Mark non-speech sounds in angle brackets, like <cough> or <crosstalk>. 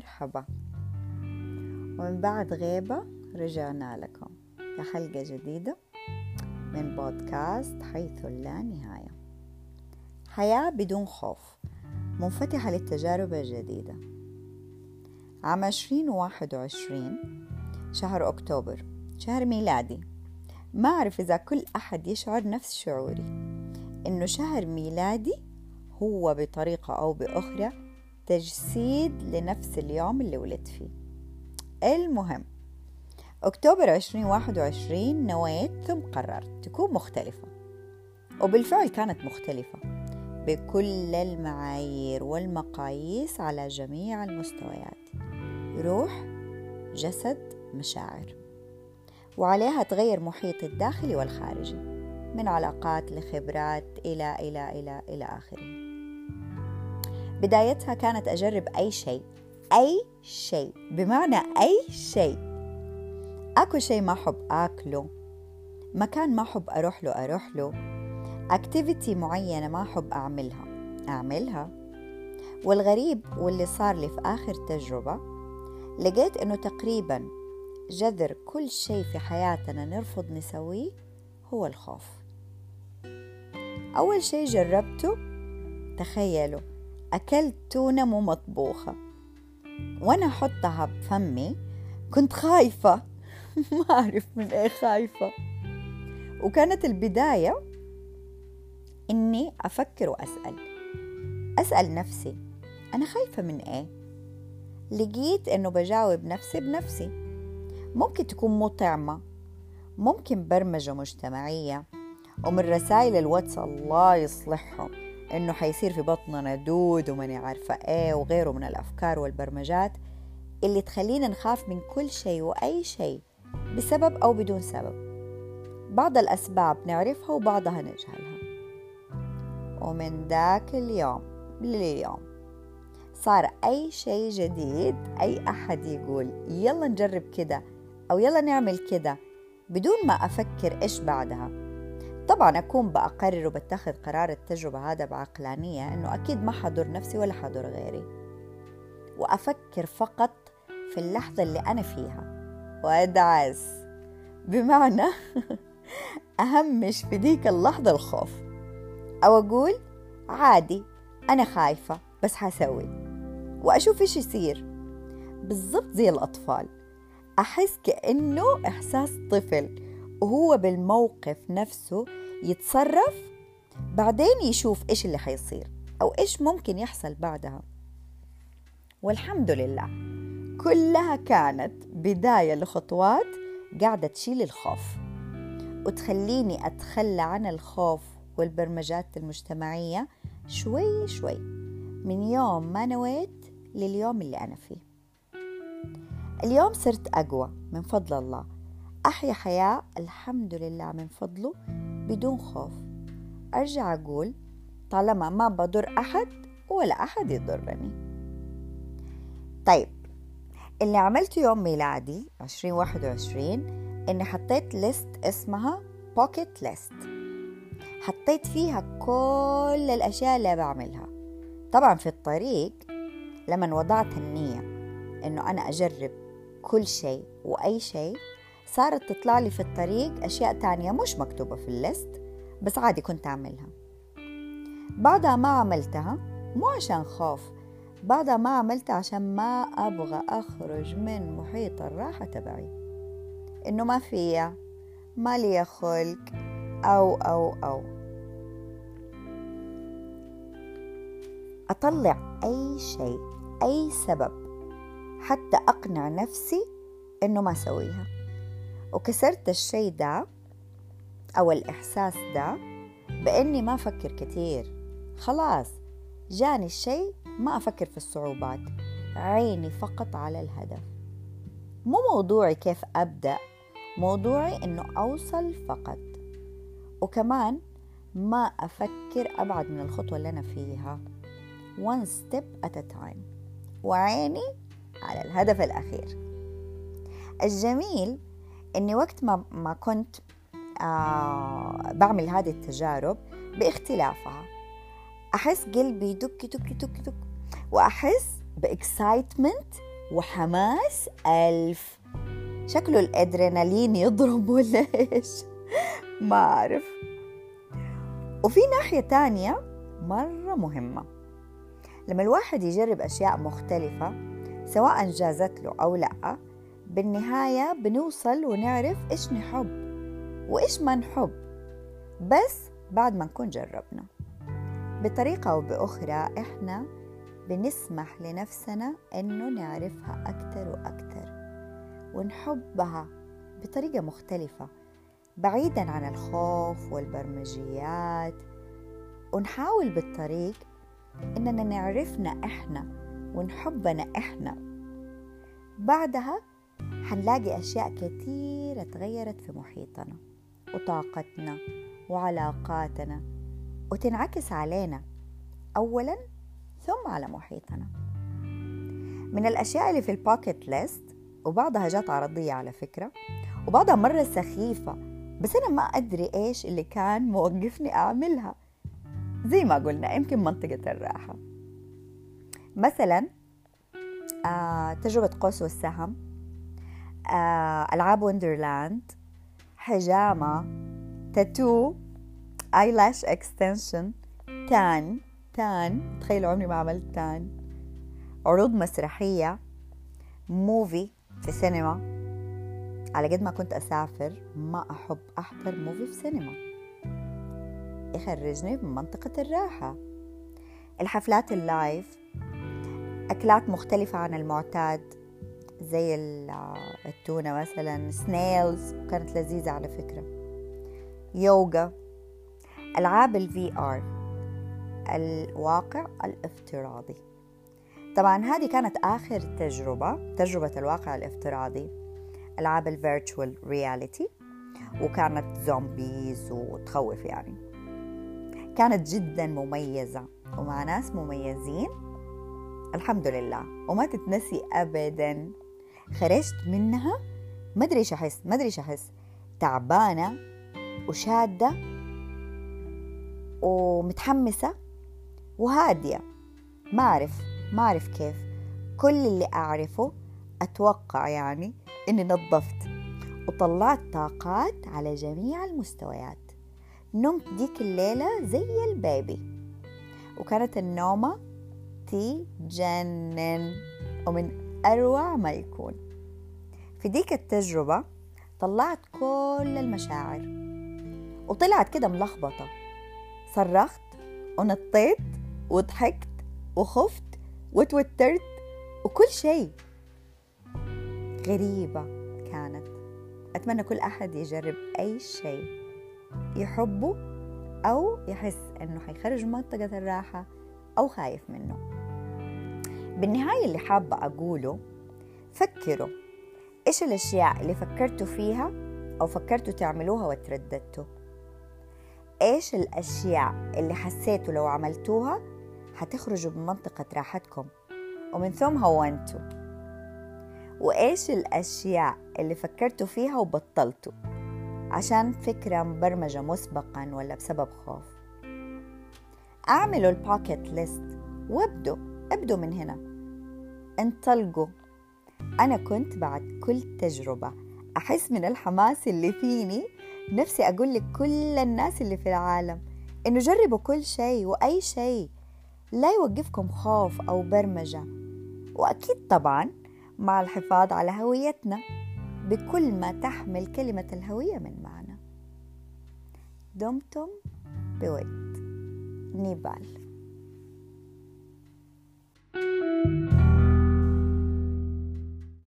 مرحبا. ومن بعد غيبة رجعنا لكم في حلقة جديدة من بودكاست حيث لا نهاية. حياة بدون خوف منفتحة للتجارب الجديدة. عام 2021 شهر أكتوبر شهر ميلادي. ما أعرف إذا كل أحد يشعر نفس شعوري إنه شهر ميلادي هو بطريقة أو بأخرى تجسيد لنفس اليوم اللي ولدت فيه. المهم أكتوبر 2021 نويت ثم قررت تكون مختلفة وبالفعل كانت مختلفة بكل المعايير والمقاييس على جميع المستويات روح جسد مشاعر وعليها تغير محيط الداخلي والخارجي من علاقات لخبرات إلى إلى إلى إلى آخره. بدايتها كانت أجرب أي شيء. أي شيء. بمعنى أي شيء. أكو شيء ما أحب أكله. مكان ما أحب أروح له أروح له. أكتيفيتي معينة ما أحب أعملها. أعملها. والغريب واللي صار لي في آخر تجربة لقيت إنه تقريبا جذر كل شيء في حياتنا نرفض نسويه هو الخوف. أول شيء جربته تخيلوا أكلت تونة مو مطبوخة. وأنا أحطها بفمي كنت خايفة. <laughs> ما أعرف من إيه خايفة. وكانت البداية إني أفكر وأسأل. أسأل نفسي أنا خايفة من إيه؟ لقيت إنه بجاوب نفسي بنفسي. ممكن تكون مطعمة ممكن برمجة مجتمعية. ومن رسائل الواتس الله يصلحهم. إنه حيصير في بطننا دود وماني عارفة إيه وغيره من الأفكار والبرمجات اللي تخلينا نخاف من كل شيء وأي شيء بسبب أو بدون سبب. بعض الأسباب نعرفها وبعضها نجهلها. ومن ذاك اليوم لليوم صار أي شيء جديد أي أحد يقول يلا نجرب كده أو يلا نعمل كده بدون ما أفكر إيش بعدها. طبعا أكون بأقرر وبتخذ قرار التجربة هذا بعقلانية إنه أكيد ما حضر نفسي ولا حضر غيري. وأفكر فقط في اللحظة اللي أنا فيها. وأدعس. بمعنى <laughs> أهمش في ديك اللحظة الخوف. أو أقول عادي أنا خايفة بس حسوي. وأشوف إيش يصير. بالضبط زي الأطفال. أحس كأنه إحساس طفل. وهو بالموقف نفسه يتصرف بعدين يشوف إيش اللي حيصير أو إيش ممكن يحصل بعدها. والحمد لله كلها كانت بداية لخطوات قاعدة تشيل الخوف. وتخليني أتخلى عن الخوف والبرمجات المجتمعية شوي شوي من يوم ما نويت لليوم اللي أنا فيه. اليوم صرت أقوى من فضل الله. أحيا حياة الحمد لله من فضله بدون خوف. أرجع أقول طالما ما بضر أحد ولا أحد يضرني. طيب اللي عملته يوم ميلادي 2021 إني حطيت list اسمها bucket list حطيت فيها كل الأشياء اللي بعملها. طبعا في الطريق لما وضعت النية إنه أنا أجرب كل شيء وأي شيء صارت تطلع لي في الطريق أشياء تانية مش مكتوبة في ال list بس عادي كنت أعملها. بعدها ما عملتها مو عشان خوف بعدها ما عملتها عشان ما أبغى أخرج من محيط الراحة تبعي. إنه ما فيا ما لي خلق أو أو أو. أطلع أي شيء أي سبب حتى أقنع نفسي إنه ما أسويها. وكسرت الشيء ده أو الإحساس ده بإني ما أفكر كتير. خلاص جاني الشيء ما أفكر في الصعوبات عيني فقط على الهدف. مو موضوعي كيف أبدأ موضوعي إنه أوصل فقط. وكمان ما أفكر أبعد من الخطوة اللي أنا فيها. One step at a time. وعيني على الهدف الأخير. الجميل إني وقت ما, ما كنت آه بعمل هذه التجارب باختلافها. أحس قلبي دك دك دك دك وأحس بإكسايتمنت وحماس ألف. شكله الأدرينالين يضرب ولا إيش؟ <laughs> ما أعرف. وفي ناحية تانية مرة مهمة. لما الواحد يجرب أشياء مختلفة سواء جازت له أو لأ بالنهاية بنوصل ونعرف إيش نحب وإيش ما نحب بس بعد ما نكون جربنا. بطريقة أو بأخرى إحنا بنسمح لنفسنا إنه نعرفها أكتر وأكتر ونحبها بطريقة مختلفة بعيدا عن الخوف والبرمجيات. ونحاول بالطريق إننا نعرفنا إحنا ونحبنا إحنا. بعدها حنلاقي أشياء كثيرة تغيرت في محيطنا وطاقتنا وعلاقاتنا وتنعكس علينا أولا ثم على محيطنا. من الأشياء اللي في الباكيت ليست وبعضها جات عرضية على فكرة وبعضها مرة سخيفة بس أنا ما أدري إيش اللي كان موقفني أعملها. زي ما قلنا يمكن منطقة الراحة. مثلا آه، تجربة قوس والسهم. ألعاب Wonderland حجامة tattoo eyelash extension tan. tan تخيلوا عمري ما عملت tan. عروض مسرحية movie في سينما على قد ما كنت أسافر ما أحب أحضر movie في سينما يخرجني من منطقة الراحة. الحفلات ال live أكلات مختلفة عن المعتاد. زي التونة مثلا snails كانت لذيذة على فكرة. يوغا ألعاب ال VR الواقع الافتراضي. طبعا هذه كانت آخر تجربة تجربة الواقع الافتراضي. ألعاب ال virtual reality وكانت زومبيز وتخوف يعني. كانت جدا مميزة ومع ناس مميزين الحمد لله. وما تتنسي أبدا. خرجت منها ما أدري إيش أحس ما أدري إيش أحس. تعبانة وشادة ومتحمسة وهادية. ما أعرف ما أعرف كيف. كل اللي أعرفه أتوقع يعني إني نظفت وطلعت طاقات على جميع المستويات. نمت ديك الليلة زي البيبي. وكانت النومة تجنن. ومن أروع ما يكون في ديك التجربة طلعت كل المشاعر وطلعت كده ملخبطة. صرخت ونطيت وضحكت وخفت وتوترت وكل شيء. غريبة كانت. أتمنى كل أحد يجرب أي شيء يحبه أو يحس أنه حيخرج منطقة الراحة أو خايف منه. بالنهاية اللي حابة أقوله فكروا إيش الأشياء اللي فكرتوا فيها أو فكرتوا تعملوها وترددتوا؟ إيش الأشياء اللي حسيتوا لو عملتوها حتخرجوا من منطقة راحتكم؟ ومن ثم هونتوا. وإيش الأشياء اللي فكرتوا فيها وبطلتوا؟ عشان فكرة مبرمجة مسبقا ولا بسبب خوف. أعملوا الباكيت ليست وابدوا ابدوا من هنا. انطلقوا أنا كنت بعد كل تجربة أحس من الحماس اللي فيني نفسي أقول لك كل الناس اللي في العالم إنه جربوا كل شيء وأي شيء. لا يوقفكم خوف أو برمجة. وأكيد طبعا مع الحفاظ على هويتنا بكل ما تحمل كلمة الهوية من معنى. دمتم بود نيبال. thank you